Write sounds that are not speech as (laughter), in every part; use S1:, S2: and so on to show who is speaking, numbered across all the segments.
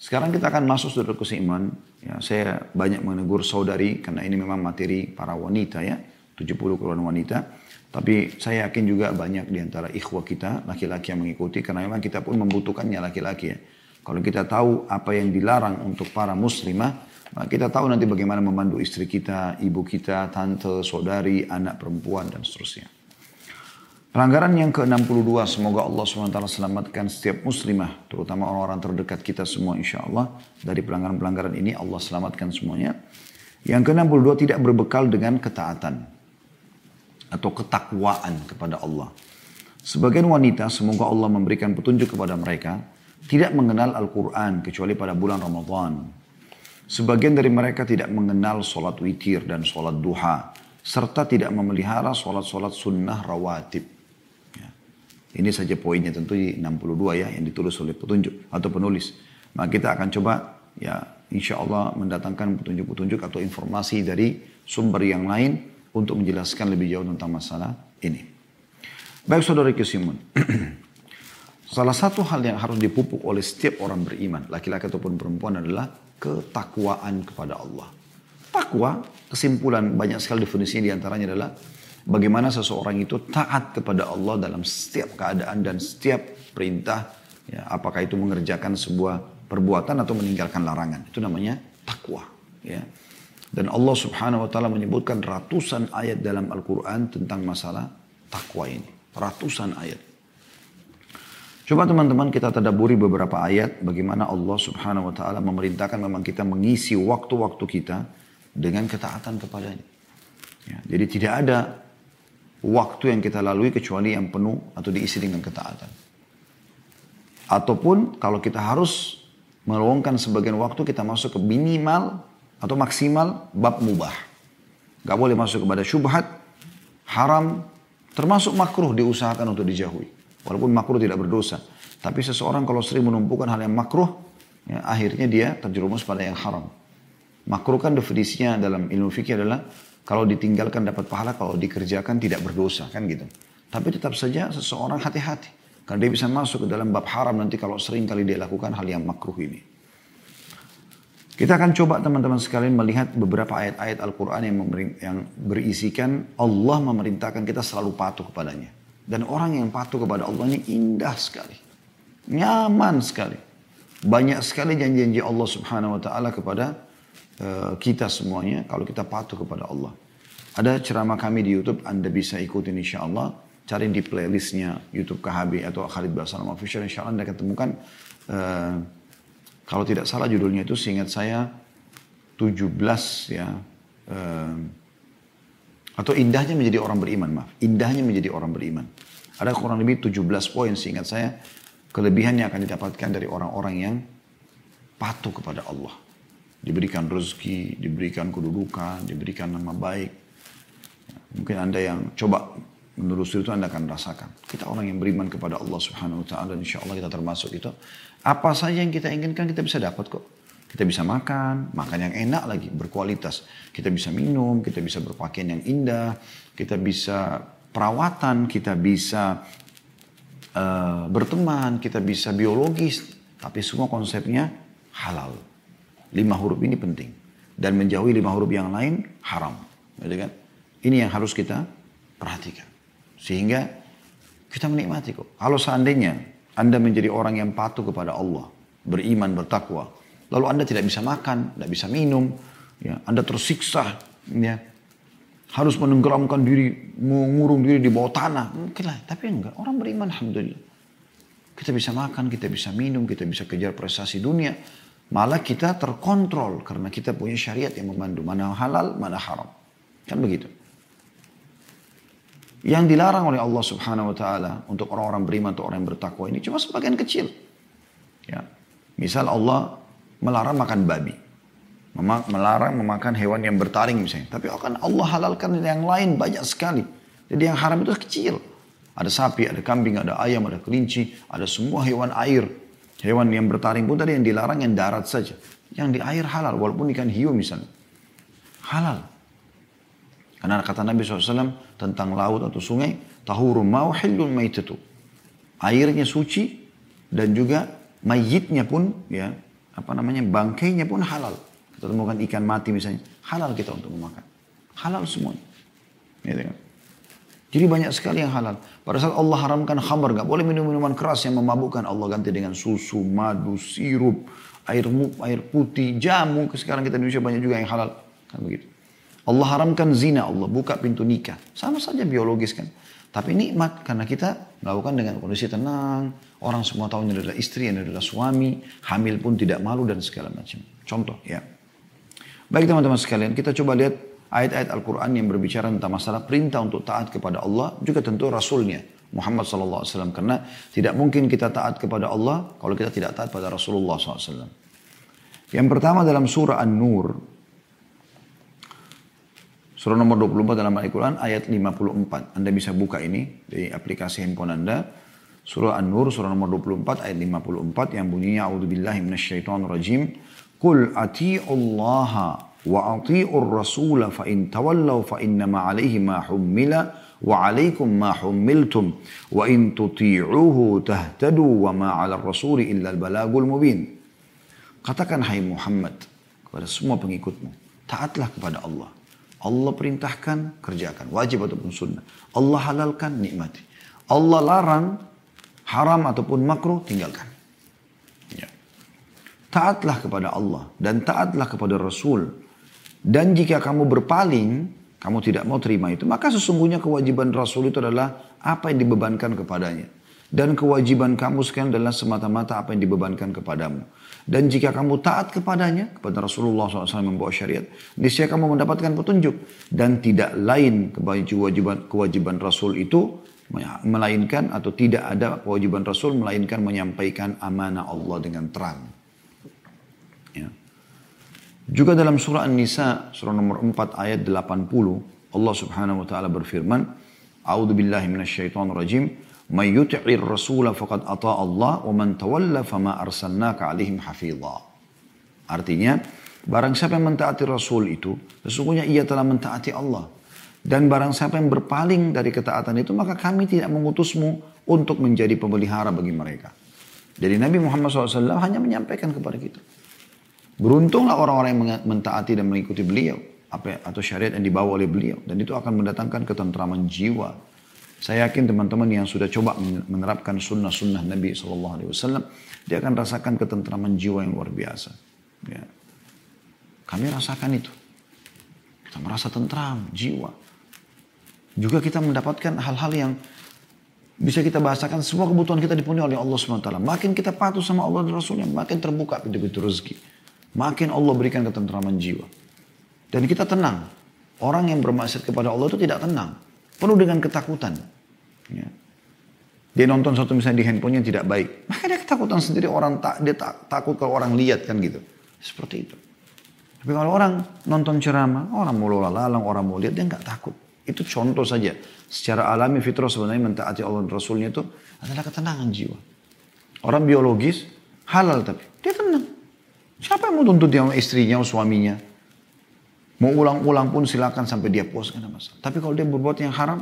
S1: Sekarang kita akan masuk saudara seiman. Ya, saya banyak menegur saudari karena ini memang materi para wanita ya. 70 keluarga wanita. Tapi saya yakin juga banyak di antara ikhwah kita, laki-laki yang mengikuti. Karena memang kita pun membutuhkannya laki-laki ya. Kalau kita tahu apa yang dilarang untuk para muslimah, kita tahu nanti bagaimana memandu istri kita, ibu kita, tante, saudari, anak perempuan, dan seterusnya. Pelanggaran yang ke-62, semoga Allah SWT selamatkan setiap muslimah, terutama orang-orang terdekat kita semua insya Allah. Dari pelanggaran-pelanggaran ini Allah selamatkan semuanya. Yang ke-62 tidak berbekal dengan ketaatan atau ketakwaan kepada Allah. Sebagian wanita, semoga Allah memberikan petunjuk kepada mereka, tidak mengenal Al-Quran kecuali pada bulan Ramadan. Sebagian dari mereka tidak mengenal sholat witir dan sholat duha, serta tidak memelihara sholat-sholat sunnah rawatib. Ini saja poinnya tentu di 62 ya yang ditulis oleh petunjuk atau penulis. Maka kita akan coba ya insya Allah mendatangkan petunjuk-petunjuk atau informasi dari sumber yang lain untuk menjelaskan lebih jauh tentang masalah ini. Baik saudara Kisimun. (clears throat) Salah satu hal yang harus dipupuk oleh setiap orang beriman, laki-laki ataupun perempuan adalah ketakwaan kepada Allah. Takwa, kesimpulan banyak sekali definisinya di antaranya adalah bagaimana seseorang itu taat kepada Allah dalam setiap keadaan dan setiap perintah, ya, apakah itu mengerjakan sebuah perbuatan atau meninggalkan larangan. Itu namanya takwa. Ya. Dan Allah subhanahu wa ta'ala menyebutkan ratusan ayat dalam Al-Quran tentang masalah takwa ini. Ratusan ayat. Coba teman-teman kita tadaburi beberapa ayat bagaimana Allah subhanahu wa ta'ala memerintahkan memang kita mengisi waktu-waktu kita dengan ketaatan kepadanya. Ya, jadi tidak ada waktu yang kita lalui kecuali yang penuh atau diisi dengan ketaatan. Ataupun kalau kita harus meluangkan sebagian waktu kita masuk ke minimal atau maksimal bab mubah. Gak boleh masuk kepada syubhat, haram, termasuk makruh diusahakan untuk dijauhi. Walaupun makruh tidak berdosa. Tapi seseorang kalau sering menumpukan hal yang makruh, ya, akhirnya dia terjerumus pada yang haram. Makruh kan definisinya dalam ilmu fikih adalah kalau ditinggalkan dapat pahala, kalau dikerjakan tidak berdosa kan gitu. Tapi tetap saja seseorang hati-hati. Karena dia bisa masuk ke dalam bab haram nanti kalau sering kali dia lakukan hal yang makruh ini. Kita akan coba teman-teman sekalian melihat beberapa ayat-ayat Al-Quran yang, yang berisikan Allah memerintahkan kita selalu patuh kepadanya. Dan orang yang patuh kepada Allah ini indah sekali. Nyaman sekali. Banyak sekali janji-janji Allah subhanahu wa ta'ala kepada kita semuanya kalau kita patuh kepada Allah. Ada ceramah kami di Youtube, Anda bisa ikutin insya Allah. Cari di playlistnya Youtube KHB atau Khalid Basalam Official. Insya Allah Anda akan temukan uh, kalau tidak salah judulnya itu seingat saya 17 ya. Uh, atau indahnya menjadi orang beriman, maaf. Indahnya menjadi orang beriman. Ada kurang lebih 17 poin seingat saya. Kelebihan yang akan didapatkan dari orang-orang yang patuh kepada Allah. Diberikan rezeki, diberikan kedudukan, diberikan nama baik. Mungkin Anda yang coba menelusuri itu Anda akan rasakan. Kita orang yang beriman kepada Allah subhanahu wa ta'ala. Insya Allah kita termasuk itu. Apa saja yang kita inginkan kita bisa dapat kok. Kita bisa makan, makan yang enak lagi, berkualitas. Kita bisa minum, kita bisa berpakaian yang indah, kita bisa perawatan, kita bisa uh, berteman, kita bisa biologis. Tapi semua konsepnya halal. Lima huruf ini penting. Dan menjauhi lima huruf yang lain haram. Gitu kan? Ini yang harus kita perhatikan. Sehingga kita menikmati kok. Kalau seandainya anda menjadi orang yang patuh kepada Allah, beriman, bertakwa. Lalu Anda tidak bisa makan, tidak bisa minum, ya, Anda tersiksa, ya, harus menenggelamkan diri, mengurung diri di bawah tanah. Mungkin lah, tapi enggak. Orang beriman, Alhamdulillah. Kita bisa makan, kita bisa minum, kita bisa kejar prestasi dunia. Malah kita terkontrol karena kita punya syariat yang memandu. Mana halal, mana haram. Kan begitu. Yang dilarang oleh Allah subhanahu wa ta'ala untuk orang-orang beriman atau orang yang bertakwa ini cuma sebagian kecil. Ya. Misal Allah melarang makan babi. Melarang memakan hewan yang bertaring misalnya. Tapi akan Allah halalkan yang lain banyak sekali. Jadi yang haram itu kecil. Ada sapi, ada kambing, ada ayam, ada kelinci, ada semua hewan air. Hewan yang bertaring pun tadi yang dilarang yang darat saja. Yang di air halal, walaupun ikan hiu misalnya. Halal. Karena kata Nabi SAW tentang laut atau sungai, tahuru mau hillun maitatu. Airnya suci dan juga mayitnya pun ya apa namanya bangkainya pun halal. Kita temukan ikan mati misalnya, halal kita untuk memakan. Halal semuanya. Gitu kan? Jadi banyak sekali yang halal. Pada saat Allah haramkan khamar, gak boleh minum minuman keras yang memabukkan. Allah ganti dengan susu, madu, sirup, air air putih, jamu. Sekarang kita di Indonesia banyak juga yang halal. Kan begitu. Allah haramkan zina, Allah buka pintu nikah. Sama saja biologis kan. Tapi nikmat karena kita melakukan dengan kondisi tenang. Orang semua tahu ini adalah istri, ini adalah suami. Hamil pun tidak malu dan segala macam. Contoh ya. Baik teman-teman sekalian, kita coba lihat ayat-ayat Al-Quran yang berbicara tentang masalah perintah untuk taat kepada Allah, juga tentu Rasulnya, Muhammad SAW. Karena tidak mungkin kita taat kepada Allah kalau kita tidak taat pada Rasulullah SAW. Yang pertama dalam surah An-Nur, surah nomor 24 dalam Al-Quran ayat 54. Anda bisa buka ini di aplikasi handphone Anda. Surah An-Nur, surah nomor 24 ayat 54 yang bunyinya A'udzubillahi minasyaitonirrajim. Qul ati'ullaha wa ati'ur rasula fa in tawallaw fa innama alaihi ma hummila wa alaikum ma hummiltum wa in tuti'uhu tahtadu wa ma 'ala rasuli. Katakan hai Muhammad kepada semua pengikutmu, taatlah kepada Allah. Allah perintahkan, kerjakan. Wajib ataupun sunnah. Allah halalkan, nikmati. Allah larang, haram ataupun makruh, tinggalkan. Ya. Taatlah kepada Allah dan taatlah kepada Rasul dan jika kamu berpaling, kamu tidak mau terima itu, maka sesungguhnya kewajiban Rasul itu adalah apa yang dibebankan kepadanya. Dan kewajiban kamu sekarang adalah semata-mata apa yang dibebankan kepadamu. Dan jika kamu taat kepadanya, kepada Rasulullah SAW membawa syariat, niscaya kamu mendapatkan petunjuk. Dan tidak lain kewajiban, kewajiban Rasul itu, melainkan atau tidak ada kewajiban Rasul, melainkan menyampaikan amanah Allah dengan terang. Juga dalam surah An-Nisa, surah nomor 4 ayat 80, Allah subhanahu wa ta'ala berfirman, A'udhu billahi minasyaitonir rajim, "May yuti'ir faqad ata Allah wa man tawalla fama arsalnaka 'alaihim hafidha." Artinya, barang siapa yang mentaati Rasul itu, sesungguhnya ia telah mentaati Allah. Dan barang siapa yang berpaling dari ketaatan itu, maka kami tidak mengutusmu untuk menjadi pemelihara bagi mereka. Jadi Nabi Muhammad SAW hanya menyampaikan kepada kita. Beruntunglah orang-orang yang mentaati dan mengikuti beliau apa atau syariat yang dibawa oleh beliau dan itu akan mendatangkan ketentraman jiwa. Saya yakin teman-teman yang sudah coba menerapkan sunnah-sunnah Nabi SAW, dia akan rasakan ketentraman jiwa yang luar biasa. Ya. Kami rasakan itu. Kita merasa tentram, jiwa. Juga kita mendapatkan hal-hal yang bisa kita bahasakan semua kebutuhan kita dipenuhi oleh Allah SWT. Makin kita patuh sama Allah dan Rasulnya, makin terbuka pintu-pintu rezeki. Makin Allah berikan ketentraman jiwa. Dan kita tenang. Orang yang bermaksud kepada Allah itu tidak tenang. Penuh dengan ketakutan. Ya. Dia nonton satu misalnya di handphonenya tidak baik. (laughs) Maka dia ketakutan sendiri orang tak dia tak, takut kalau orang lihat kan gitu. Seperti itu. Tapi kalau orang nonton ceramah, orang mau lalang, orang mau lihat, dia nggak takut. Itu contoh saja. Secara alami fitrah sebenarnya mentaati Allah dan Rasulnya itu adalah ketenangan jiwa. Orang biologis halal tapi dia tenang. Siapa yang mau tuntut dia istrinya suaminya? Mau ulang-ulang pun silakan sampai dia puas, kan masalah. Tapi kalau dia berbuat yang haram,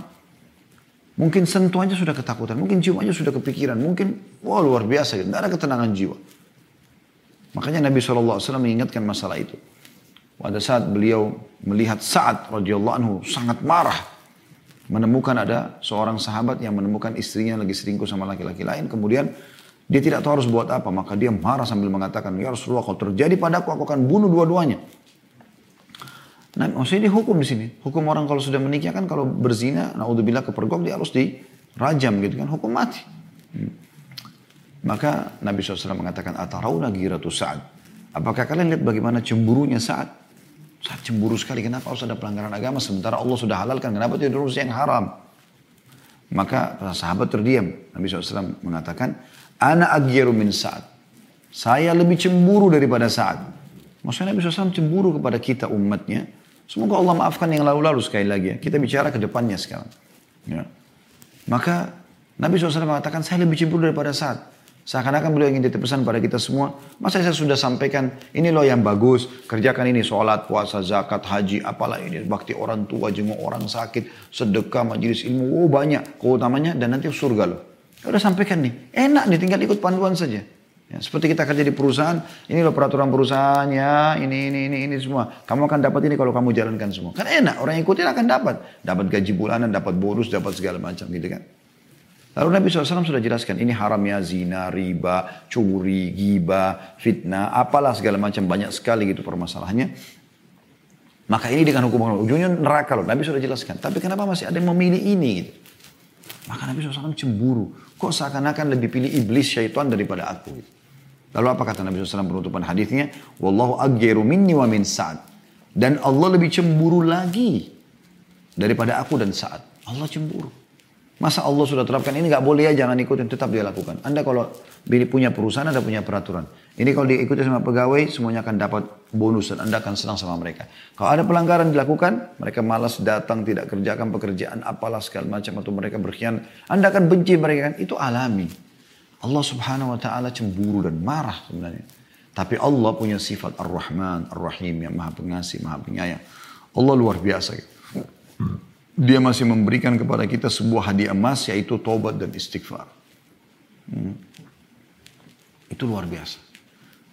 S1: mungkin sentuh aja sudah ketakutan, mungkin cium aja sudah kepikiran, mungkin wah luar biasa, tidak ada ketenangan jiwa. Makanya Nabi SAW mengingatkan masalah itu. Pada saat beliau melihat Sa'ad radhiyallahu anhu sangat marah menemukan ada seorang sahabat yang menemukan istrinya lagi selingkuh sama laki-laki lain, kemudian dia tidak tahu harus buat apa, maka dia marah sambil mengatakan, Ya Rasulullah, kalau terjadi padaku, aku akan bunuh dua-duanya. Nah, maksudnya dihukum di sini. Hukum orang kalau sudah menikah kan kalau berzina, naudzubillah kepergok, dia harus dirajam gitu kan, hukum mati. Hmm. Maka Nabi SAW mengatakan, Atarauna giratu Sa'ad. Apakah kalian lihat bagaimana cemburunya Sa'ad? Saat cemburu sekali, kenapa harus ada pelanggaran agama sementara Allah sudah halalkan, kenapa tidak terus yang haram? Maka sahabat terdiam. Nabi SAW mengatakan, Ana agyaru min Sa'ad. Saya lebih cemburu daripada Sa'ad. Maksudnya Nabi SAW cemburu kepada kita umatnya. Semoga Allah maafkan yang lalu-lalu sekali lagi ya. Kita bicara ke depannya sekarang. Ya. Maka Nabi SAW mengatakan saya lebih cemburu daripada Sa'ad. Seakan-akan beliau ingin titip pesan pada kita semua. Masa saya sudah sampaikan, ini loh yang bagus. Kerjakan ini, sholat, puasa, zakat, haji, apalah ini. Bakti orang tua, jenguk orang sakit, sedekah, majelis ilmu. Oh banyak keutamanya dan nanti surga loh. Udah sampaikan nih. Enak nih tinggal ikut panduan saja. Ya, seperti kita kerja di perusahaan, ini loh peraturan perusahaannya, ini, ini, ini, ini semua. Kamu akan dapat ini kalau kamu jalankan semua. Kan enak, orang yang ikutin akan dapat. Dapat gaji bulanan, dapat bonus, dapat segala macam gitu kan. Lalu Nabi SAW sudah jelaskan, ini haramnya zina, riba, curi, giba, fitnah, apalah segala macam. Banyak sekali gitu permasalahannya. Maka ini dengan hukum ujungnya neraka loh. Nabi sudah jelaskan. Tapi kenapa masih ada yang memilih ini gitu? Nabi SAW cemburu. Kok seakan-akan lebih pilih iblis syaitan daripada aku. Lalu apa kata Nabi SAW penutupan hadisnya? Wallahu agyeru minni wa min sa'ad. Dan Allah lebih cemburu lagi daripada aku dan saat. Allah cemburu. Masa Allah sudah terapkan ini nggak boleh ya jangan ikutin tetap dia lakukan. Anda kalau punya perusahaan Anda punya peraturan. Ini kalau diikuti sama pegawai semuanya akan dapat bonus dan Anda akan senang sama mereka. Kalau ada pelanggaran dilakukan mereka malas datang tidak kerjakan pekerjaan apalah segala macam atau mereka berkhianat. Anda akan benci mereka kan itu alami. Allah subhanahu wa ta'ala cemburu dan marah sebenarnya. Tapi Allah punya sifat Ar-Rahman, Ar-Rahim yang maha pengasih, maha penyayang. Allah luar biasa. Dia masih memberikan kepada kita sebuah hadiah emas yaitu tobat dan istighfar. Hmm. Itu luar biasa.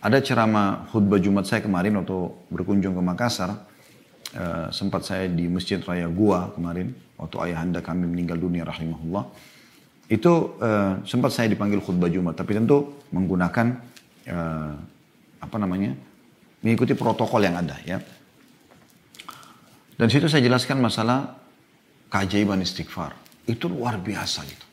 S1: Ada ceramah khutbah Jumat saya kemarin waktu berkunjung ke Makassar. Uh, sempat saya di Masjid Raya Gua kemarin. Waktu ayahanda kami meninggal dunia rahimahullah. Itu uh, sempat saya dipanggil khutbah Jumat, tapi tentu menggunakan uh, apa namanya mengikuti protokol yang ada ya. Dan situ saya jelaskan masalah keajaiban istighfar. Itu luar biasa gitu.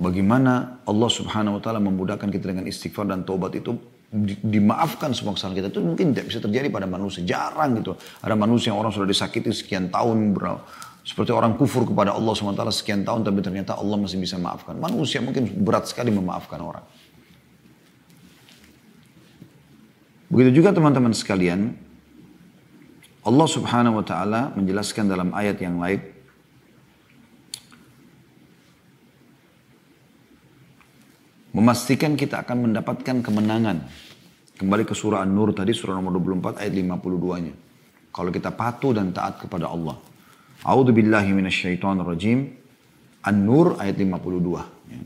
S1: Bagaimana Allah subhanahu wa ta'ala memudahkan kita dengan istighfar dan taubat itu di, dimaafkan semua kesalahan kita itu mungkin tidak bisa terjadi pada manusia. Jarang gitu. Ada manusia yang orang sudah disakiti sekian tahun bro. Seperti orang kufur kepada Allah SWT sekian tahun tapi ternyata Allah masih bisa maafkan. Manusia mungkin berat sekali memaafkan orang. Begitu juga teman-teman sekalian, Allah subhanahu wa ta'ala menjelaskan dalam ayat yang lain, memastikan kita akan mendapatkan kemenangan. Kembali ke surah An-Nur tadi, surah nomor 24 ayat 52-nya. Kalau kita patuh dan taat kepada Allah. A'udzu billahi minasyaitonir rajim. An-Nur ayat 52. Ya.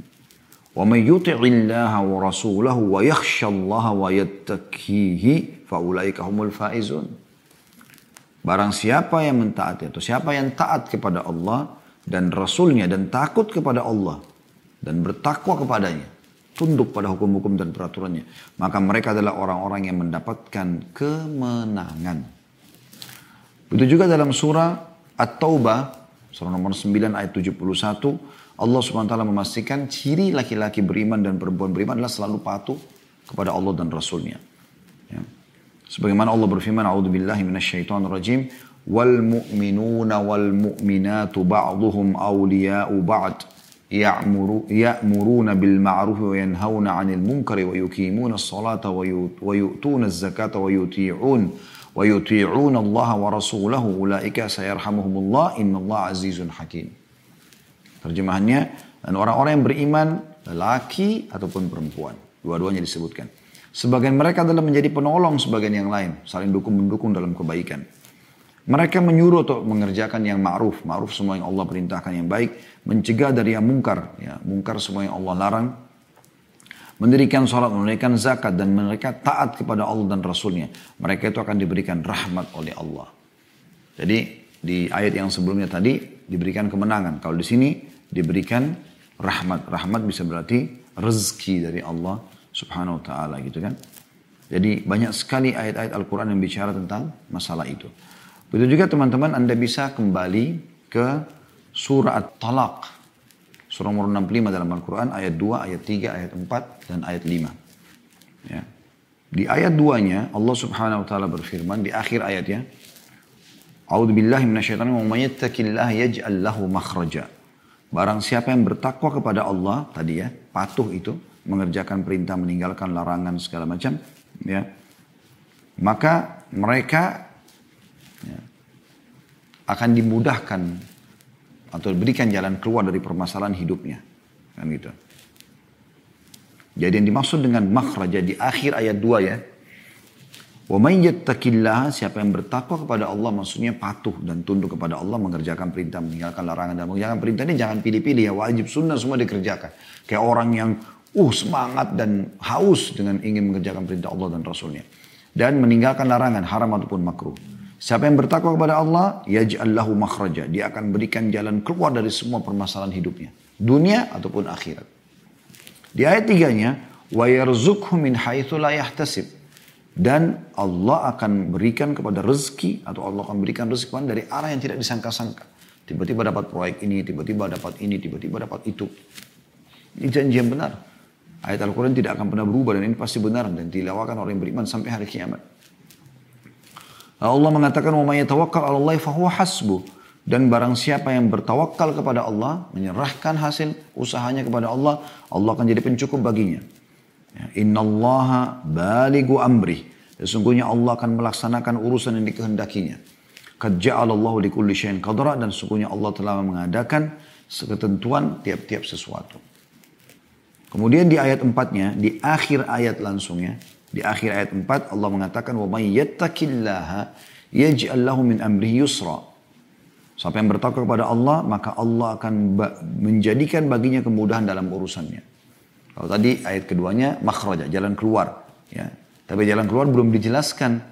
S1: Wa may yuti'illaha wa rasulahu wa yakhshallaha wa yattaqihi faulaika humul faizun. Barang siapa yang mentaati atau siapa yang taat kepada Allah dan Rasulnya dan takut kepada Allah dan bertakwa kepadanya, tunduk pada hukum-hukum dan peraturannya, maka mereka adalah orang-orang yang mendapatkan kemenangan. Begitu juga dalam surah At-Taubah, surah nomor 9 ayat 71, Allah SWT memastikan ciri laki-laki beriman dan perempuan beriman adalah selalu patuh kepada Allah dan Rasulnya. Ya. Sebagaimana Allah berfirman, A'udhu billahi minasyaitonir rajim, wal mu'minuna wal mu'minatu ba'duhum awliya'u ba'd ya'muru ya'muruna bil ma'ruf wa yanhauna 'anil munkari wa yuqimuna as-salata wa yu'tuna az-zakata wa yuti'un wa yuti'una Allah wa rasulahu ulaika sayarhamuhumullah innallaha azizun hakim. Terjemahannya dan orang-orang yang beriman laki ataupun perempuan, dua-duanya disebutkan. Sebagian mereka adalah menjadi penolong sebagian yang lain, saling dukung-mendukung dalam kebaikan. Mereka menyuruh untuk mengerjakan yang ma'ruf, ma'ruf semua yang Allah perintahkan yang baik, mencegah dari yang mungkar, ya, mungkar semua yang Allah larang, mendirikan sholat, menunaikan zakat, dan mereka taat kepada Allah dan Rasulnya. Mereka itu akan diberikan rahmat oleh Allah. Jadi di ayat yang sebelumnya tadi diberikan kemenangan. Kalau di sini diberikan rahmat. Rahmat bisa berarti rezeki dari Allah subhanahu wa ta'ala gitu kan. Jadi banyak sekali ayat-ayat Al-Quran yang bicara tentang masalah itu. Begitu juga teman-teman Anda bisa kembali ke surah At-Talaq Surah nomor 65 dalam Al-Quran ayat 2, ayat 3, ayat 4, dan ayat 5. Ya. Di ayat 2-nya Allah subhanahu wa ta'ala berfirman di akhir ayatnya. A'udhu billahi minasyaitanir wa mayyattakillaha yaj'al makhraja. Barang siapa yang bertakwa kepada Allah tadi ya, patuh itu, mengerjakan perintah, meninggalkan larangan segala macam, ya. Maka mereka akan dimudahkan atau berikan jalan keluar dari permasalahan hidupnya. Kan gitu. Jadi yang dimaksud dengan makhraja di akhir ayat 2 ya. Wa yattaqillah siapa yang bertakwa kepada Allah maksudnya patuh dan tunduk kepada Allah mengerjakan perintah meninggalkan larangan dan mengerjakan perintah ini jangan pilih-pilih ya wajib sunnah semua dikerjakan. Kayak orang yang uh semangat dan haus dengan ingin mengerjakan perintah Allah dan Rasulnya. Dan meninggalkan larangan haram ataupun makruh. Siapa yang bertakwa kepada Allah, yaj'al lahu makhraja. Dia akan berikan jalan keluar dari semua permasalahan hidupnya. Dunia ataupun akhirat. Di ayat tiganya, wa haitsu la yahtasib. Dan Allah akan berikan kepada rezeki atau Allah akan berikan rezeki dari arah yang tidak disangka-sangka. Tiba-tiba dapat proyek ini, tiba-tiba dapat ini, tiba-tiba dapat itu. Ini janji yang benar. Ayat Al-Quran tidak akan pernah berubah dan ini pasti benar dan dilawakan oleh yang beriman sampai hari kiamat. Allah mengatakan wa may yatawakkal 'ala Allah fahuwa hasbuh. Dan barang siapa yang bertawakal kepada Allah, menyerahkan hasil usahanya kepada Allah, Allah akan jadi pencukup baginya. Ya, Inna Allah baligu amri. Sesungguhnya Allah akan melaksanakan urusan yang dikehendakinya. Qad ja'alallahu likulli syai'in qadra dan sesungguhnya Allah telah mengadakan ketentuan tiap-tiap sesuatu. Kemudian di ayat empatnya, di akhir ayat langsungnya, di akhir ayat empat Allah mengatakan wa may yattaqillaha yaj'al lahu min amrihi yusra. Siapa yang bertakwa kepada Allah, maka Allah akan menjadikan baginya kemudahan dalam urusannya. Kalau tadi ayat keduanya makhraja, jalan keluar, ya. Tapi jalan keluar belum dijelaskan.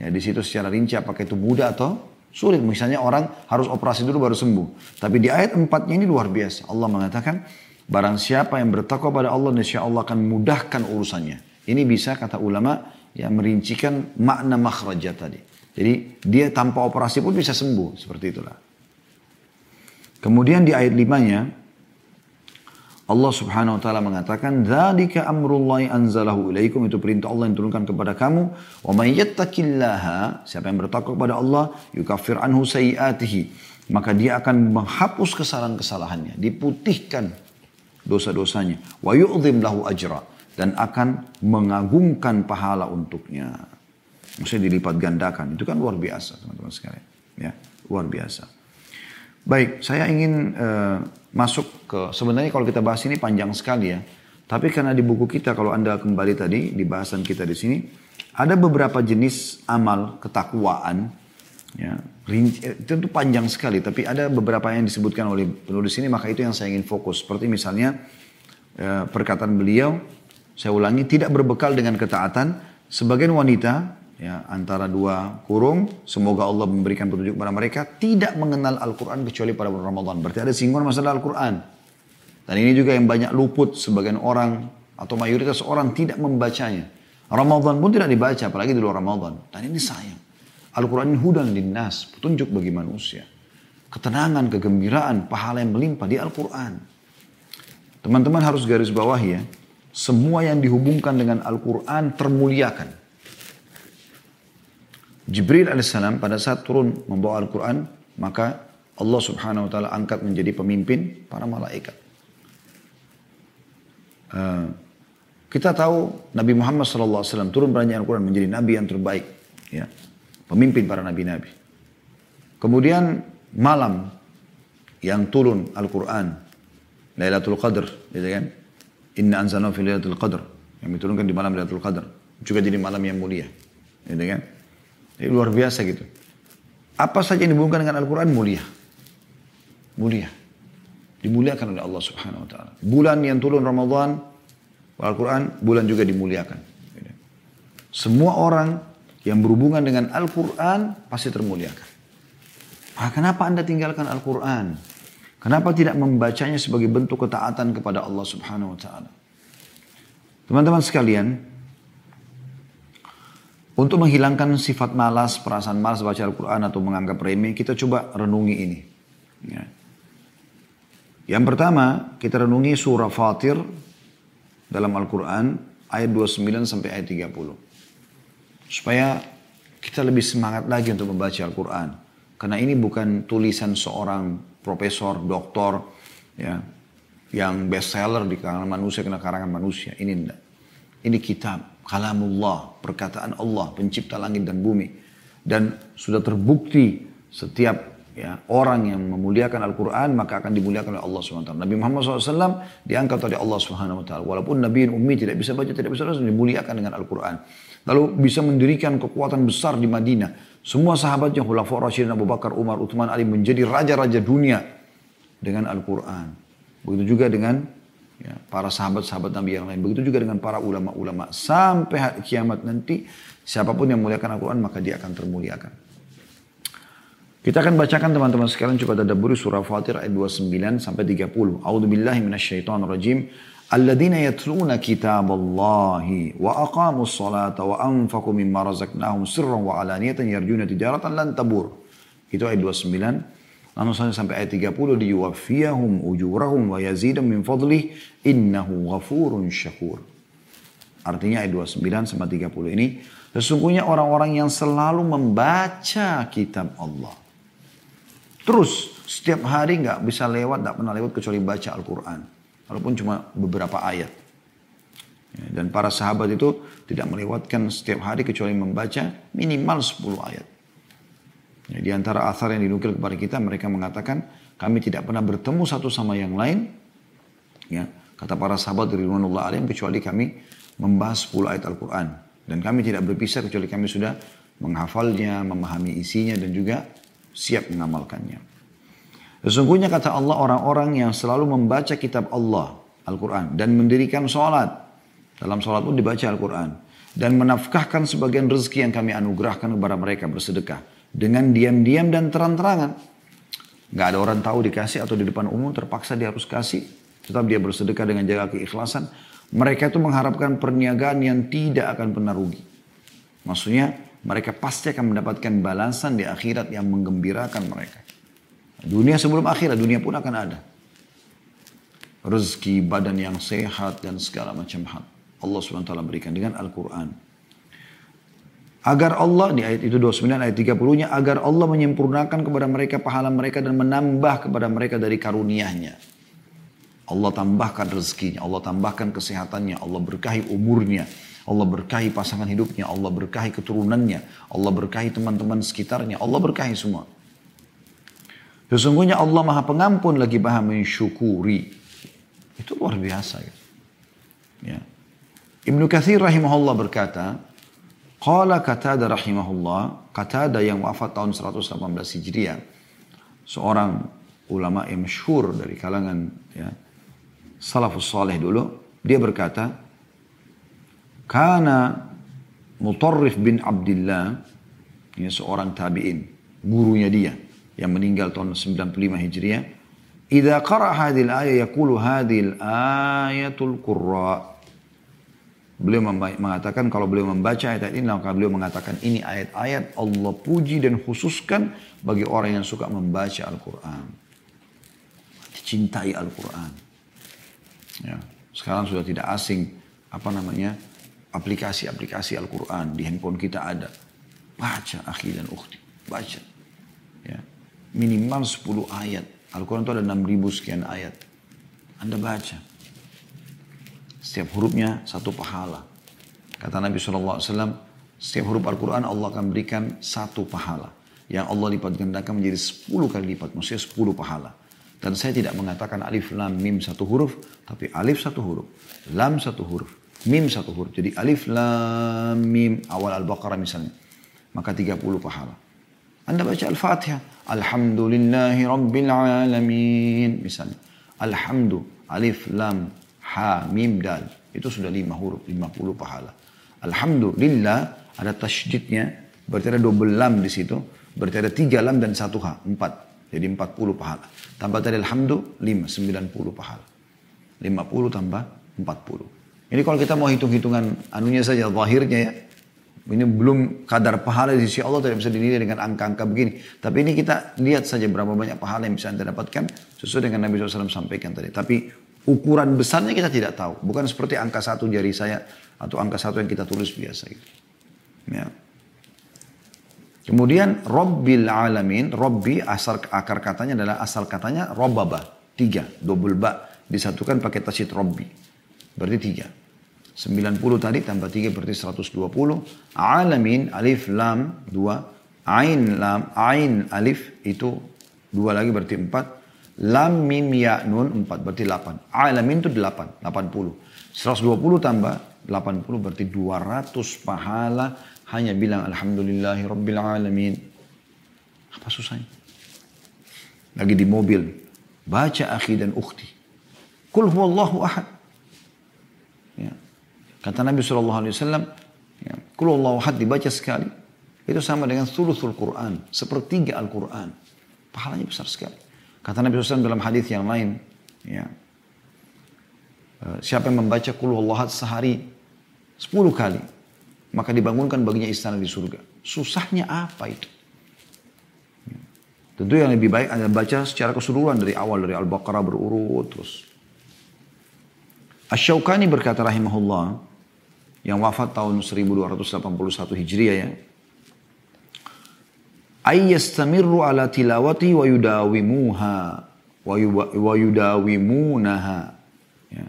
S1: Ya, di situ secara rinci apakah itu mudah atau sulit. Misalnya orang harus operasi dulu baru sembuh. Tapi di ayat empatnya ini luar biasa. Allah mengatakan, Barang siapa yang bertakwa pada Allah, insya Allah akan mudahkan urusannya. Ini bisa kata ulama yang merincikan makna makhrajat tadi. Jadi dia tanpa operasi pun bisa sembuh. Seperti itulah. Kemudian di ayat limanya, Allah subhanahu wa ta'ala mengatakan, Dzalika amrullahi anzalahu ilaikum, itu perintah Allah yang turunkan kepada kamu. Wa may yattaqillaha, siapa yang bertakwa kepada Allah, yukaffir anhu sayiatihi. Maka dia akan menghapus kesalahan-kesalahannya, diputihkan dosa-dosanya. Wa yu'zim lahu ajra. Dan akan mengagungkan pahala untuknya. Maksudnya dilipat gandakan. Itu kan luar biasa teman-teman sekalian. Ya, luar biasa. Baik, saya ingin uh, masuk ke, sebenarnya kalau kita bahas ini panjang sekali ya. Tapi karena di buku kita kalau Anda kembali tadi di bahasan kita di sini, ada beberapa jenis amal ketakwaan ya, Eh, itu tentu panjang sekali, tapi ada beberapa yang disebutkan oleh penulis ini, maka itu yang saya ingin fokus. Seperti misalnya eh, perkataan beliau, saya ulangi, tidak berbekal dengan ketaatan, sebagian wanita ya antara dua kurung, semoga Allah memberikan petunjuk kepada mereka, tidak mengenal Al-Quran kecuali pada bulan Ramadan. Berarti ada singgungan masalah Al-Quran. Dan ini juga yang banyak luput sebagian orang atau mayoritas orang tidak membacanya. Ramadan pun tidak dibaca, apalagi di luar Ramadan. Dan ini sayang. Al-Quran ini hudan linnas, petunjuk bagi manusia. Ketenangan, kegembiraan, pahala yang melimpah di Al-Quran. Teman-teman harus garis bawah ya, semua yang dihubungkan dengan Al-Quran termuliakan. Jibril alaihissalam pada saat turun membawa Al-Quran, maka Allah subhanahu wa ta'ala angkat menjadi pemimpin para malaikat. Uh, kita tahu Nabi Muhammad SAW turun beranjak Al-Quran menjadi Nabi yang terbaik. Ya pemimpin para nabi-nabi. Kemudian malam yang turun Al-Quran, Lailatul Qadr, gitu kan? Inna anzalna fi Lailatul Qadr, yang diturunkan di malam Lailatul Qadr, juga jadi malam yang mulia, gitu kan? Jadi luar biasa gitu. Apa saja yang dihubungkan dengan Al-Quran mulia. Mulia. Dimuliakan oleh Allah subhanahu wa ta'ala. Bulan yang turun Ramadan, Al-Quran, bulan juga dimuliakan. Gitu. Semua orang yang berhubungan dengan Al-Quran pasti termuliakan. Nah, kenapa anda tinggalkan Al-Quran? Kenapa tidak membacanya sebagai bentuk ketaatan kepada Allah subhanahu wa ta'ala? Teman-teman sekalian, untuk menghilangkan sifat malas, perasaan malas baca Al-Quran atau menganggap remeh, kita coba renungi ini. Ya. Yang pertama, kita renungi surah Fatir dalam Al-Quran ayat 29 sampai ayat 30. Supaya kita lebih semangat lagi untuk membaca Al-Quran. Karena ini bukan tulisan seorang profesor, doktor, ya, yang best seller di kalangan manusia, kena karangan manusia. Ini enggak. Ini kitab, kalamullah, perkataan Allah, pencipta langit dan bumi. Dan sudah terbukti setiap ya, orang yang memuliakan Al-Quran maka akan dimuliakan oleh Allah SWT. Nabi Muhammad SAW diangkat oleh Allah SWT. Walaupun Nabi ummi tidak bisa baca, tidak bisa baca, dimuliakan dengan Al-Quran. Lalu bisa mendirikan kekuatan besar di Madinah. Semua sahabatnya Khulafaur Rasyidin Abu Bakar, Umar, Uthman, Ali menjadi raja-raja dunia dengan Al-Quran. Begitu juga dengan Ya, para sahabat-sahabat Nabi yang lain. Begitu juga dengan para ulama-ulama. Sampai hari kiamat nanti, siapa pun yang muliakan Al-Quran, maka dia akan termuliakan. Kita akan bacakan teman-teman sekalian coba tadabburi surah Fatir ayat 29 sampai 30. A'udzu billahi minasyaitonir rajim. Alladzina yatluna kitaballahi wa aqamus salata wa anfaqu mimma razaqnahum sirran wa alaniyatan yarjuna tijaratan lan tabur. Itu ayat 29. Langsung sampai ayat 30 yuwafiyahum ujurahum wa yazidum min fadlih innahu ghafurun syakur. Artinya ayat 29 sampai 30 ini sesungguhnya orang-orang yang selalu membaca kitab Allah. Terus setiap hari nggak bisa lewat, nggak pernah lewat kecuali baca Al-Quran. Walaupun cuma beberapa ayat. Ya, dan para sahabat itu tidak melewatkan setiap hari kecuali membaca minimal 10 ayat. Ya, di antara asar yang dinukil kepada kita, mereka mengatakan, kami tidak pernah bertemu satu sama yang lain. Ya, kata para sahabat dari Ridwanullah alim, kecuali kami membahas 10 ayat Al-Quran. Dan kami tidak berpisah kecuali kami sudah menghafalnya, memahami isinya, dan juga siap mengamalkannya. Sesungguhnya kata Allah orang-orang yang selalu membaca kitab Allah, Al-Quran, dan mendirikan sholat. Dalam sholat pun dibaca Al-Quran. Dan menafkahkan sebagian rezeki yang kami anugerahkan kepada mereka bersedekah dengan diam-diam dan terang-terangan. Gak ada orang tahu dikasih atau di depan umum terpaksa dia harus kasih. Tetap dia bersedekah dengan jaga keikhlasan. Mereka itu mengharapkan perniagaan yang tidak akan pernah rugi. Maksudnya mereka pasti akan mendapatkan balasan di akhirat yang menggembirakan mereka. Dunia sebelum akhirat, dunia pun akan ada. Rezeki, badan yang sehat, dan segala macam hal. Allah SWT berikan dengan Al-Quran. Agar Allah, di ayat itu 29 ayat 30-nya, agar Allah menyempurnakan kepada mereka pahala mereka dan menambah kepada mereka dari karuniahnya. Allah tambahkan rezekinya, Allah tambahkan kesehatannya, Allah berkahi umurnya, Allah berkahi pasangan hidupnya, Allah berkahi keturunannya, Allah berkahi teman-teman sekitarnya, Allah berkahi semua. Sesungguhnya Allah maha pengampun lagi maha mensyukuri. Itu luar biasa. Ya. Ibnu Kathir rahimahullah berkata, Qala Qatada rahimahullah, Qatada yang wafat tahun 118 Hijriah, seorang ulama yang masyhur dari kalangan ya, salafus saleh dulu, dia berkata, Kana Mutarrif bin Abdullah, ini seorang tabi'in, gurunya dia, yang meninggal tahun 95 Hijriah, Idza qara hadhihi al-ayah yaqulu hadhihi al-ayatul qurra Beliau mengatakan kalau beliau membaca ayat ini maka beliau mengatakan ini ayat-ayat Allah puji dan khususkan bagi orang yang suka membaca Al-Quran. Dicintai Al-Quran. Ya, sekarang sudah tidak asing apa namanya aplikasi-aplikasi Al-Quran di handphone kita ada. Baca akhi dan ukhti. Baca. Ya. Minimal 10 ayat. Al-Quran itu ada 6000 sekian ayat. Anda baca. Setiap hurufnya satu pahala. Kata Nabi SAW, setiap huruf Al-Quran Allah akan berikan satu pahala. Yang Allah lipat gandakan menjadi sepuluh kali lipat. Maksudnya sepuluh pahala. Dan saya tidak mengatakan alif, lam, mim satu huruf. Tapi alif satu huruf. Lam satu huruf. Mim satu huruf. Jadi alif, lam, mim. Awal Al-Baqarah misalnya. Maka tiga puluh pahala. Anda baca Al-Fatihah. Alhamdulillahi Rabbil Alamin. Misalnya. Alhamdu. Alif, lam, ha, mim, dal. Itu sudah lima huruf, lima puluh pahala. Alhamdulillah ada tasydidnya, berarti ada double lam di situ. Berarti ada tiga lam dan satu ha, empat. Jadi empat puluh pahala. Tambah tadi alhamdulillah, lima, sembilan puluh pahala. Lima puluh tambah empat puluh. Ini kalau kita mau hitung-hitungan anunya saja, zahirnya ya. Ini belum kadar pahala di sisi Allah tidak bisa dinilai dengan angka-angka begini. Tapi ini kita lihat saja berapa banyak pahala yang bisa anda dapatkan sesuai dengan Nabi SAW sampaikan tadi. Tapi Ukuran besarnya kita tidak tahu. Bukan seperti angka satu jari saya atau angka satu yang kita tulis biasa. Gitu. Ya. Kemudian Robbil Alamin, Robbi asal akar katanya adalah asal katanya Robbaba, tiga, double ba, disatukan pakai tasit Robbi, berarti tiga. 90 tadi tambah tiga berarti 120. Alamin, alif, lam, dua. Ain, lam, ain, alif, itu dua lagi berarti empat. Lam mim ya nun 4 berarti 8. Alamin itu 8, 80. 120 tambah 80 berarti 200 pahala hanya bilang alhamdulillahi rabbil alamin. Apa susahnya? Lagi di mobil, baca akhi dan ukhti. Kul huwallahu ahad. Kata Nabi SAW, ya, Kul huwallahu ahad dibaca sekali. Itu sama dengan thuluthul Quran. Sepertiga Al-Quran. Pahalanya besar sekali. Kata Nabi SAW dalam hadis yang lain, ya, eh, siapa yang membaca Kul huwallahu ahad sehari sepuluh kali, maka dibangunkan baginya istana di surga. Susahnya apa itu? Ya. Tentu yang lebih baik anda baca secara keseluruhan dari awal dari Al-Baqarah berurut terus. Ash-Shawqani berkata rahimahullah yang wafat tahun 1281 Hijriah ya. Ayyastamirru ala tilawati wa yudawimuha wa yudawimunaha. Ya.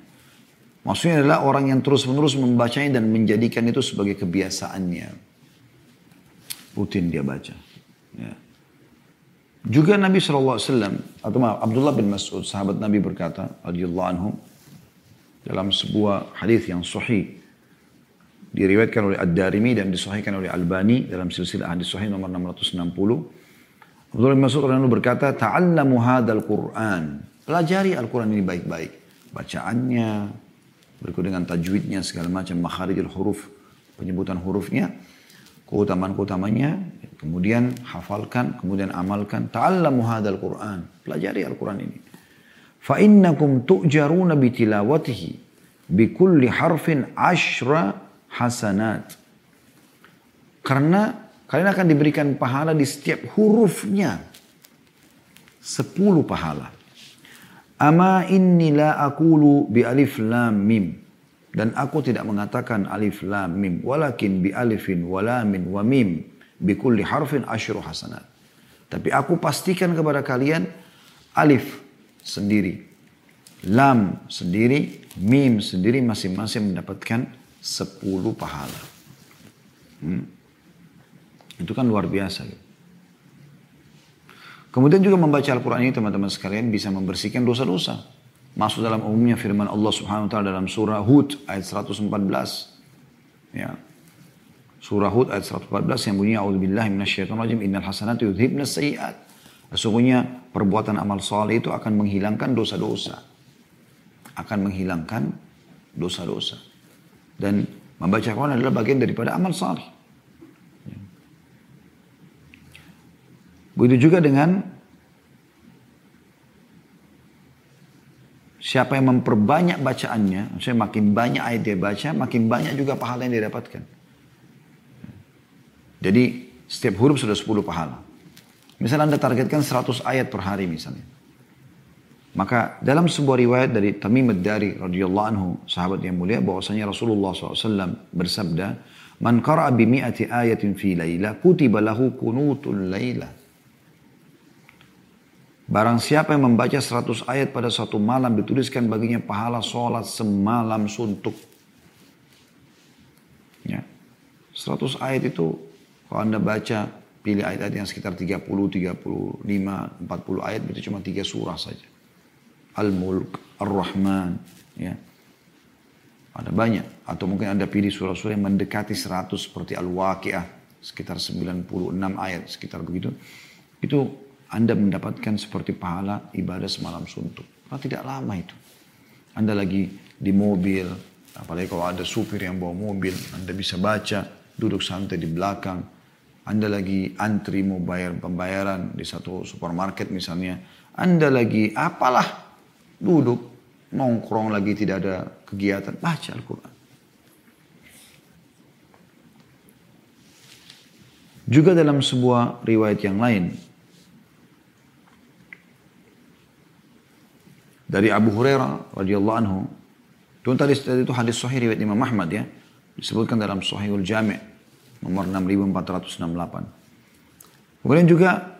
S1: Maksudnya adalah orang yang terus-menerus membacanya dan menjadikan itu sebagai kebiasaannya. Rutin dia baca. Ya. Juga Nabi SAW, atau maaf, Abdullah bin Mas'ud, sahabat Nabi berkata, radhiyallahu anhu, dalam sebuah hadis yang sahih diriwayatkan oleh Ad-Darimi dan disahihkan oleh Albani dalam silsilah hadis sahih nomor 660. Abdullah bin Mas'ud lalu berkata, "Ta'allamu hadzal Qur'an." Pelajari Al-Qur'an ini baik-baik. Bacaannya, berikut dengan tajwidnya segala macam, makharijul huruf, penyebutan hurufnya, keutamaan-keutamanya, kemudian hafalkan, kemudian amalkan. Ta'allamu hadzal Qur'an. Pelajari Al-Qur'an ini. Fa innakum tu'jaruna bi tilawatihi bi harfin ashra hasanat. Karena kalian akan diberikan pahala di setiap hurufnya. Sepuluh pahala. Ama inni la akulu bi alif lam mim. Dan aku tidak mengatakan alif lam mim. Walakin bi alifin walamin wa mim. Bi kulli harfin ashru hasanat. Tapi aku pastikan kepada kalian alif sendiri. Lam sendiri, mim sendiri masing-masing mendapatkan 10 pahala. Hmm. Itu kan luar biasa. Gitu. Kemudian juga membaca Al-Quran ini teman-teman sekalian bisa membersihkan dosa-dosa. Masuk dalam umumnya firman Allah subhanahu wa ta'ala dalam surah Hud ayat 114. Ya. Surah Hud ayat 114 yang bunyinya A'udzubillahi minasyaitonirrajim innal hasanatu yudhibna sayyi'at. Sesungguhnya perbuatan amal soleh itu akan menghilangkan dosa-dosa. Akan menghilangkan dosa-dosa. Dan membaca Quran adalah bagian daripada amal soleh. Begitu juga dengan siapa yang memperbanyak bacaannya, maksudnya makin banyak ayat dia baca, makin banyak juga pahala yang dia dapatkan. Jadi setiap huruf sudah 10 pahala. Misalnya Anda targetkan 100 ayat per hari misalnya. Maka dalam sebuah riwayat dari Tamim dari radhiyallahu anhu, sahabat yang mulia, bahwasanya Rasulullah SAW bersabda, Man qara'a bi mi'ati ayatin fi laila, kutiba lahu kunutul laila. Barang siapa yang membaca 100 ayat pada satu malam, dituliskan baginya pahala sholat semalam suntuk. Ya. 100 ayat itu, kalau Anda baca pilih ayat-ayat yang sekitar 30, 35, 40 ayat itu cuma tiga surah saja. Al-Mulk, Ar-Rahman, ya. Ada banyak. Atau mungkin Anda pilih surah-surah yang mendekati 100 seperti Al-Waqi'ah, sekitar 96 ayat, sekitar begitu. Itu Anda mendapatkan seperti pahala ibadah semalam suntuk. Karena tidak lama itu. Anda lagi di mobil, apalagi kalau ada supir yang bawa mobil, Anda bisa baca, duduk santai di belakang, anda lagi antri mau bayar pembayaran di satu supermarket misalnya. Anda lagi apalah duduk nongkrong lagi tidak ada kegiatan baca Al-Quran. Juga dalam sebuah riwayat yang lain dari Abu Hurairah radhiyallahu anhu. Itu tadi itu hadis sahih riwayat Imam Ahmad ya. Disebutkan dalam Sahihul Jami' nomor 6468. Kemudian juga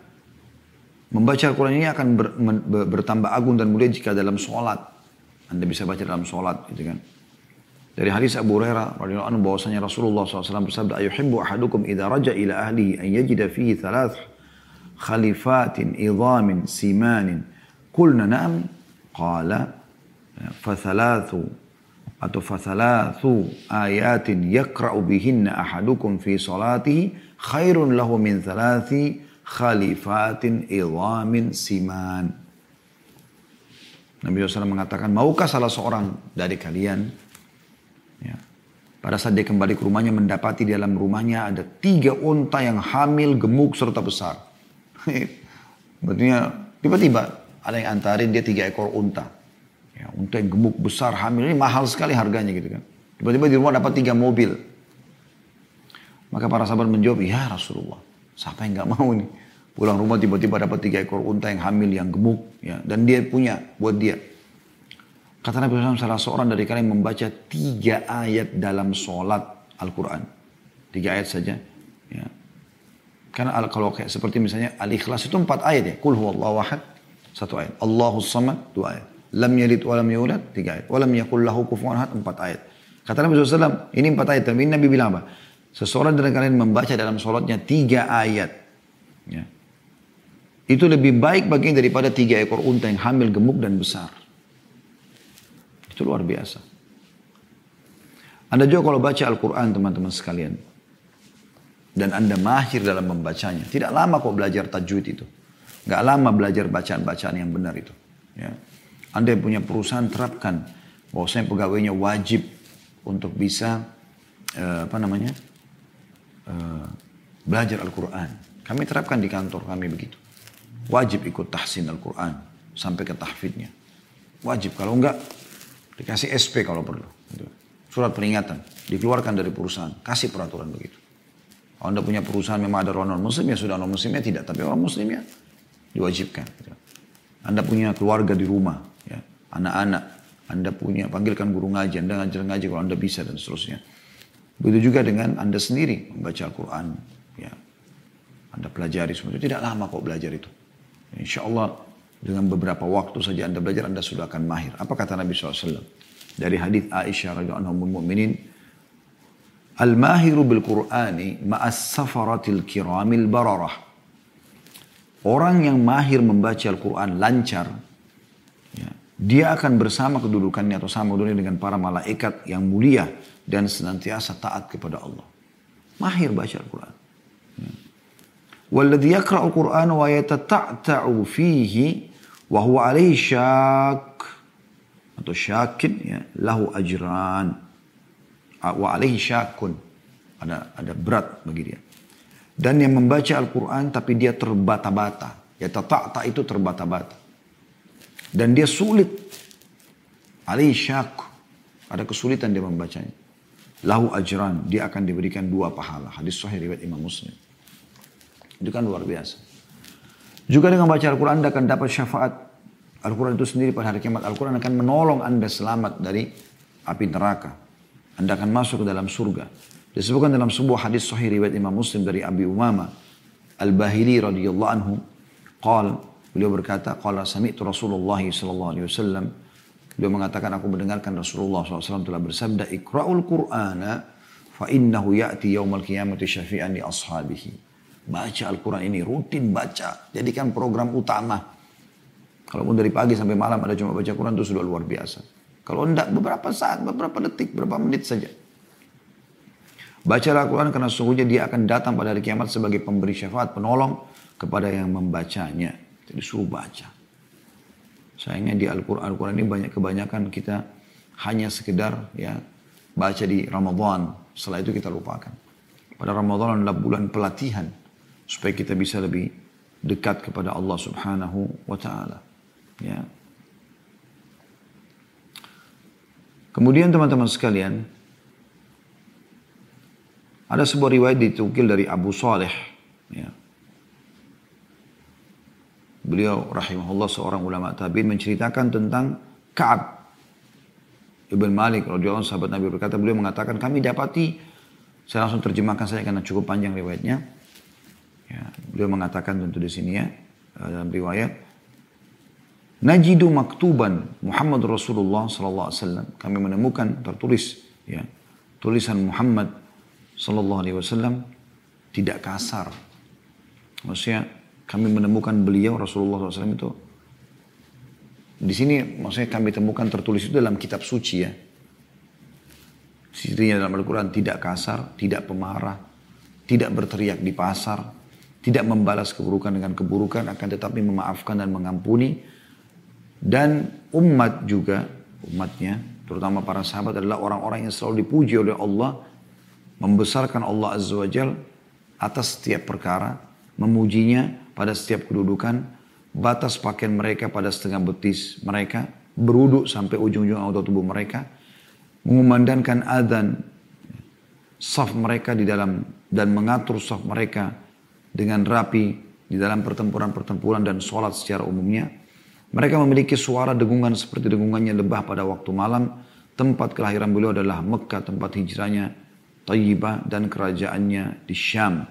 S1: membaca Al-Quran ini akan ber, ber, bertambah agung dan mulia jika dalam sholat. Anda bisa baca dalam sholat gitu kan. Dari hadis Abu Hurairah radhiyallahu anhu bahwasanya Rasulullah SAW bersabda, "Ayuhibbu ahadukum idza raja ila ahlihi an yajida fihi thalath khalifatin idhamin simanin." Qulna na'am. Qala fa thalathu atau fathalathu ayatin yakra'u bihinna ahadukum fi salatihi khairun lahu min thalathi khalifatin idhamin siman. Nabi SAW mengatakan, maukah salah seorang dari kalian, ya, pada saat dia kembali ke rumahnya mendapati di dalam rumahnya ada tiga unta yang hamil, gemuk, serta besar. (laughs) Berarti tiba-tiba ada yang antarin dia tiga ekor unta. Ya, unta yang gemuk, besar, hamil, ini mahal sekali harganya gitu kan. Tiba-tiba di rumah dapat tiga mobil. Maka para sahabat menjawab, ya Rasulullah, siapa yang gak mau nih? Pulang rumah tiba-tiba dapat tiga ekor unta yang hamil, yang gemuk. ya Dan dia punya buat dia. Kata Nabi SAW, salah seorang dari kalian membaca tiga ayat dalam sholat Al-Quran. Tiga ayat saja. Ya. Karena kalau kayak seperti misalnya Al-Ikhlas itu empat ayat ya. Kul huwallahu ahad, satu ayat. Allahu samad, dua ayat. Lam yalid wa lam yulad, tiga ayat. Wa lam yakul lahu kufuwan ahad, empat ayat. Kata Nabi SAW, ini empat ayat. Tapi Nabi bilang apa? Seseorang dari kalian membaca dalam sholatnya tiga ayat. Ya. Itu lebih baik baginya daripada tiga ekor unta yang hamil, gemuk dan besar. Itu luar biasa. Anda juga kalau baca Al-Quran teman-teman sekalian. Dan Anda mahir dalam membacanya. Tidak lama kok belajar tajwid itu. Gak lama belajar bacaan-bacaan yang benar itu. Ya. Anda yang punya perusahaan terapkan. Bahwasanya pegawainya wajib untuk bisa uh, apa namanya uh, belajar Al-Quran. Kami terapkan di kantor kami begitu. Wajib ikut tahsin Al-Quran sampai ke tahfidnya. Wajib, kalau enggak dikasih SP kalau perlu. Gitu. Surat peringatan, dikeluarkan dari perusahaan, kasih peraturan begitu. Kalau anda punya perusahaan memang ada orang non muslim ya sudah non muslimnya tidak, tapi orang muslimnya diwajibkan. Gitu. Anda punya keluarga di rumah, ya, anak-anak, anda punya panggilkan guru ngaji, anda ngajar ngaji kalau anda bisa dan seterusnya. Begitu juga dengan anda sendiri membaca Al-Quran, ya, anda pelajari semua itu tidak lama kok belajar itu. Insya Allah dengan beberapa waktu saja anda belajar anda sudah akan mahir. Apa kata Nabi SAW? Dari hadis Aisyah anha mu'minin, Al-mahiru bil Qur'ani ma'as safaratil kiramil bararah. Orang yang mahir membaca Al-Quran lancar, ya, dia akan bersama kedudukannya atau sama dunia dengan para malaikat yang mulia dan senantiasa taat kepada Allah. Mahir baca Al-Quran. Walladhi yakra'u Qur'an wa yatata'ta'u fihi wa huwa alaihi syak atau syakin ya, lahu ajran. Wa alaihi syakun ada ada berat bagi dia. Dan yang membaca Al-Quran tapi dia terbata-bata. Ya tatakta itu terbata-bata. Dan dia sulit. Alaihi syak ada kesulitan dia membacanya lahu ajran dia akan diberikan dua pahala hadis sahih riwayat Imam Muslim itu kan luar biasa. Juga dengan baca Al-Quran Anda akan dapat syafaat. Al-Quran itu sendiri pada hari kiamat. Al-Quran akan menolong Anda selamat dari api neraka. Anda akan masuk ke dalam surga. Disebutkan dalam sebuah hadis sahih riwayat Imam Muslim dari Abi Umama Al-Bahili radhiyallahu anhu. Qal, beliau berkata, Qala sami'tu Rasulullah sallallahu alaihi wasallam. Beliau mengatakan, aku mendengarkan Rasulullah SAW telah bersabda, Ikra'ul Qur'ana fa innahu ya'ti yawmal qiyamati syafi'an li ashabihi. Baca Al-Quran ini, rutin baca. Jadikan program utama. Kalau pun dari pagi sampai malam ada cuma baca Quran itu sudah luar biasa. Kalau tidak beberapa saat, beberapa detik, beberapa menit saja. Baca Al-Quran karena sungguhnya dia akan datang pada hari kiamat sebagai pemberi syafaat, penolong kepada yang membacanya. Jadi suruh baca. Sayangnya di Al-Quran Al, -Quran, ini banyak kebanyakan kita hanya sekedar ya baca di Ramadan. Setelah itu kita lupakan. Pada Ramadan adalah bulan pelatihan supaya kita bisa lebih dekat kepada Allah Subhanahu wa taala. Ya. Kemudian teman-teman sekalian, ada sebuah riwayat ditukil dari Abu Saleh. Ya. Beliau rahimahullah seorang ulama tabi'in menceritakan tentang Ka'ab Ibn Malik radhiyallahu sahabat Nabi berkata beliau mengatakan kami dapati saya langsung terjemahkan saja karena cukup panjang riwayatnya Ya, beliau mengatakan tentu di sini ya eh, dalam riwayat Najidu maktuban Muhammad Rasulullah sallallahu alaihi wasallam. Kami menemukan tertulis ya tulisan Muhammad sallallahu alaihi wasallam tidak kasar. Maksudnya kami menemukan beliau Rasulullah SAW itu di sini maksudnya kami temukan tertulis itu dalam kitab suci ya. Sisinya dalam Al-Quran tidak kasar, tidak pemarah, tidak berteriak di pasar, tidak membalas keburukan dengan keburukan, akan tetapi memaafkan dan mengampuni. Dan umat juga, umatnya, terutama para sahabat adalah orang-orang yang selalu dipuji oleh Allah, membesarkan Allah Azza wa atas setiap perkara, memujinya pada setiap kedudukan, batas pakaian mereka pada setengah betis mereka, beruduk sampai ujung-ujung auto tubuh mereka, mengumandangkan adzan saf mereka di dalam dan mengatur saf mereka dengan rapi di dalam pertempuran-pertempuran dan sholat secara umumnya. Mereka memiliki suara dengungan seperti dengungannya lebah pada waktu malam. Tempat kelahiran beliau adalah Mekah, tempat hijrahnya Tayyibah dan kerajaannya di Syam.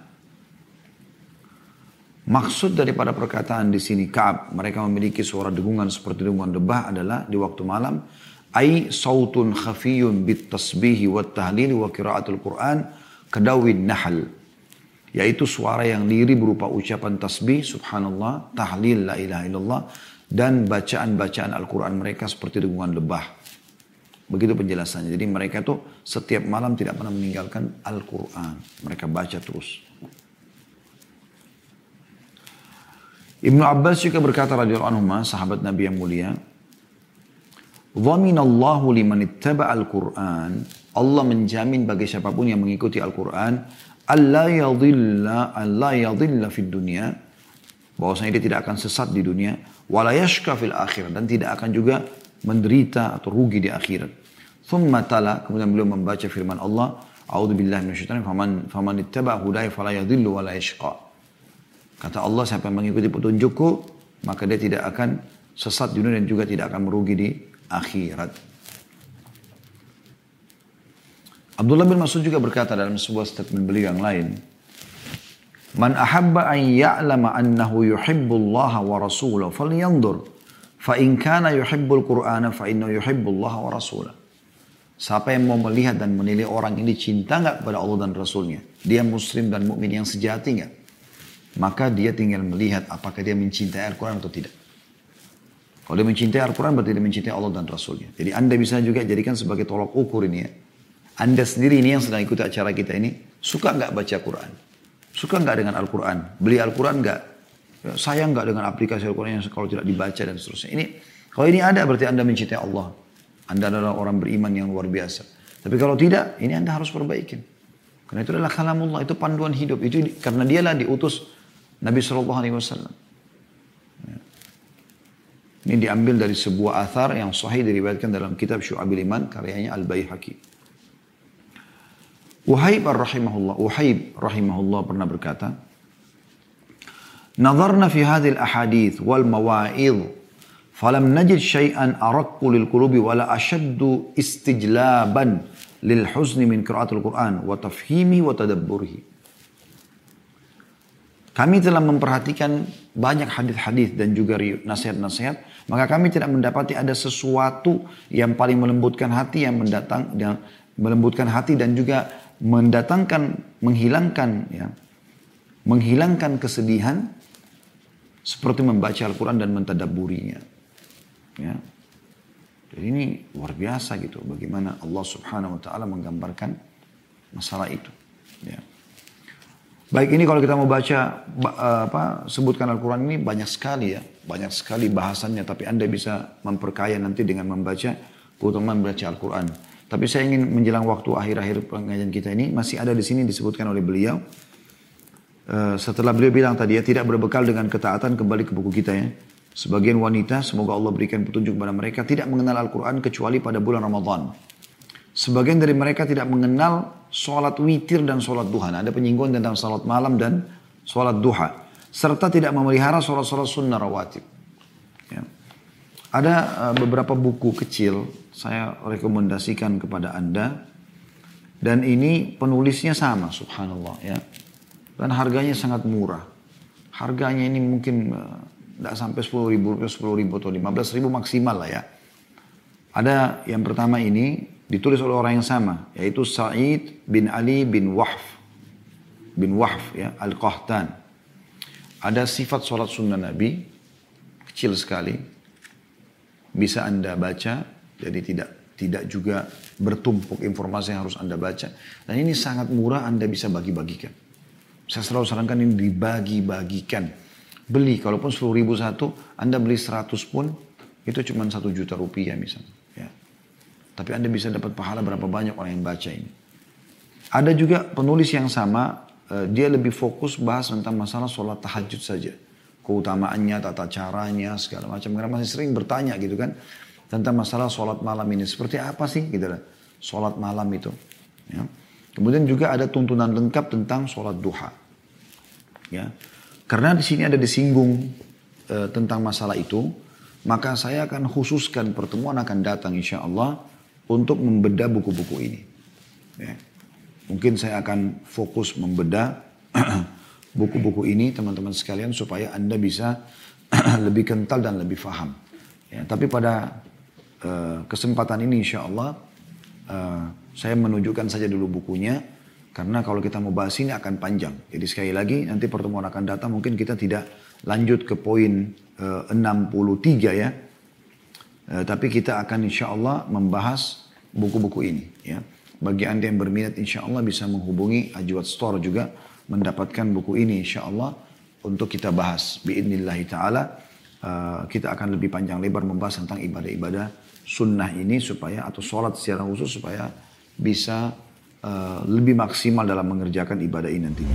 S1: Maksud daripada perkataan di sini Kaab, mereka memiliki suara dengungan seperti dengungan lebah adalah di waktu malam. Ai sautun khafiyun bit tasbihi wa tahlili wa kiraatul Quran kedawin nahal yaitu suara yang liri berupa ucapan tasbih, subhanallah, tahlil, la ilaha illallah, dan bacaan-bacaan Al-Quran mereka seperti dengungan lebah. Begitu penjelasannya. Jadi mereka tuh setiap malam tidak pernah meninggalkan Al-Quran. Mereka baca terus. Ibnu Abbas juga berkata radhiyallahu anhu, sahabat Nabi yang mulia, Dhaminallahu liman ittaba al-Quran. Allah menjamin bagi siapa pun yang mengikuti Al-Quran Allah yadhilla Allah yadhilla fid dunia bahwasanya dia tidak akan sesat di dunia wala yashka fil akhir dan tidak akan juga menderita atau rugi di akhirat. Thumma tala kemudian beliau membaca firman Allah A'udzu billahi minasyaitonir faman faman ittaba hudaya fala yadhillu wala yashqa. Kata Allah siapa yang mengikuti petunjukku maka dia tidak akan sesat di dunia dan juga tidak akan merugi di akhirat. Abdullah bin Mas'ud juga berkata dalam sebuah statement beliau yang lain, Man ahabba an ya'lama annahu yuhibbullaha wa rasulahu falyanzur fa in kana yuhibbul qur'ana fa innahu yuhibbullaha wa rasulahu. Siapa yang mau melihat dan menilai orang ini cinta nggak kepada Allah dan Rasulnya? Dia muslim dan mukmin yang sejati nggak? Maka dia tinggal melihat apakah dia mencintai Al-Quran atau tidak. Kalau dia mencintai Al-Quran berarti dia mencintai Allah dan Rasulnya. Jadi anda bisa juga jadikan sebagai tolak ukur ini ya. Anda sendiri ini yang sedang ikuti acara kita ini, suka nggak baca Quran? Suka nggak dengan Al-Quran? Beli Al-Quran nggak? Ya, sayang nggak dengan aplikasi Al-Quran yang kalau tidak dibaca dan seterusnya? Ini kalau ini ada berarti Anda mencintai Allah. Anda adalah orang beriman yang luar biasa. Tapi kalau tidak, ini Anda harus perbaikin. Karena itu adalah kalamullah, itu panduan hidup. Itu karena dialah diutus Nabi Shallallahu Alaihi Wasallam. Ini diambil dari sebuah athar yang sahih diriwayatkan dalam kitab Syu'abil Iman karyanya Al-Baihaqi. Uhaib rahimahullah, Uhaib rahimahullah pernah berkata, Nazarna fi hadhil ahadith wal mawa'id falam najid syai'an arakku lil qulubi wala ashaddu istijlaban lil huzni min qiraatul Quran wa tafhimi wa tadabburihi. Kami telah memperhatikan banyak hadis-hadis dan juga nasihat-nasihat, maka kami tidak mendapati ada sesuatu yang paling melembutkan hati yang mendatang yang melembutkan hati dan juga mendatangkan, menghilangkan ya, menghilangkan kesedihan seperti membaca Al-Quran dan mentadaburinya. Ya. Jadi ini luar biasa gitu bagaimana Allah Subhanahu wa taala menggambarkan masalah itu. Ya. Baik ini kalau kita mau baca apa sebutkan Al-Quran ini banyak sekali ya, banyak sekali bahasannya tapi Anda bisa memperkaya nanti dengan membaca keutamaan membaca Al-Quran. Tapi saya ingin menjelang waktu akhir-akhir pengajian kita ini masih ada di sini disebutkan oleh beliau. Uh, setelah beliau bilang tadi ya tidak berbekal dengan ketaatan kembali ke buku kita ya. Sebagian wanita semoga Allah berikan petunjuk kepada mereka tidak mengenal Al-Quran kecuali pada bulan Ramadan. Sebagian dari mereka tidak mengenal sholat witir dan sholat duha. Nah, ada penyinggungan tentang sholat malam dan sholat duha. Serta tidak memelihara sholat-sholat sunnah rawatib. Ya. Ada uh, beberapa buku kecil saya rekomendasikan kepada Anda. Dan ini penulisnya sama, subhanallah ya. Dan harganya sangat murah. Harganya ini mungkin tidak uh, sampai 10 ribu, 10 ribu atau 15 ribu maksimal lah ya. Ada yang pertama ini ditulis oleh orang yang sama, yaitu Sa'id bin Ali bin Wahf. Bin Wahf ya, Al-Qahtan. Ada sifat sholat sunnah Nabi, kecil sekali. Bisa Anda baca, jadi tidak tidak juga bertumpuk informasi yang harus Anda baca. Dan ini sangat murah Anda bisa bagi-bagikan. Saya selalu sarankan ini dibagi-bagikan. Beli, kalaupun 10 ribu satu, Anda beli 100 pun, itu cuma satu juta rupiah misalnya. Tapi Anda bisa dapat pahala berapa banyak orang yang baca ini. Ada juga penulis yang sama, uh, dia lebih fokus bahas tentang masalah sholat tahajud saja. Keutamaannya, tata caranya, segala macam. Karena masih sering bertanya gitu kan. Tentang masalah sholat malam ini. Seperti apa sih gitu lah. Sholat malam itu. Ya. Kemudian juga ada tuntunan lengkap tentang sholat duha. Ya. Karena di sini ada disinggung e, tentang masalah itu, maka saya akan khususkan pertemuan akan datang insya Allah untuk membedah buku-buku ini. Ya. Mungkin saya akan fokus membedah (clears throat) buku-buku ini teman-teman sekalian supaya Anda bisa (clears throat) lebih kental dan lebih faham. Ya, tapi pada uh, kesempatan ini insya Allah uh, saya menunjukkan saja dulu bukunya karena kalau kita mau bahas ini akan panjang. Jadi sekali lagi nanti pertemuan akan datang mungkin kita tidak lanjut ke poin eh, 63 ya. E, tapi kita akan insya Allah membahas buku-buku ini ya. Bagi anda yang berminat insya Allah bisa menghubungi Ajwat Store juga mendapatkan buku ini insya Allah untuk kita bahas. Biidnillahi ta'ala uh, kita akan lebih panjang lebar membahas tentang ibadah-ibadah sunnah ini supaya atau sholat secara khusus supaya bisa Eh, lebih maksimal dalam mengerjakan ibadah ini nantinya.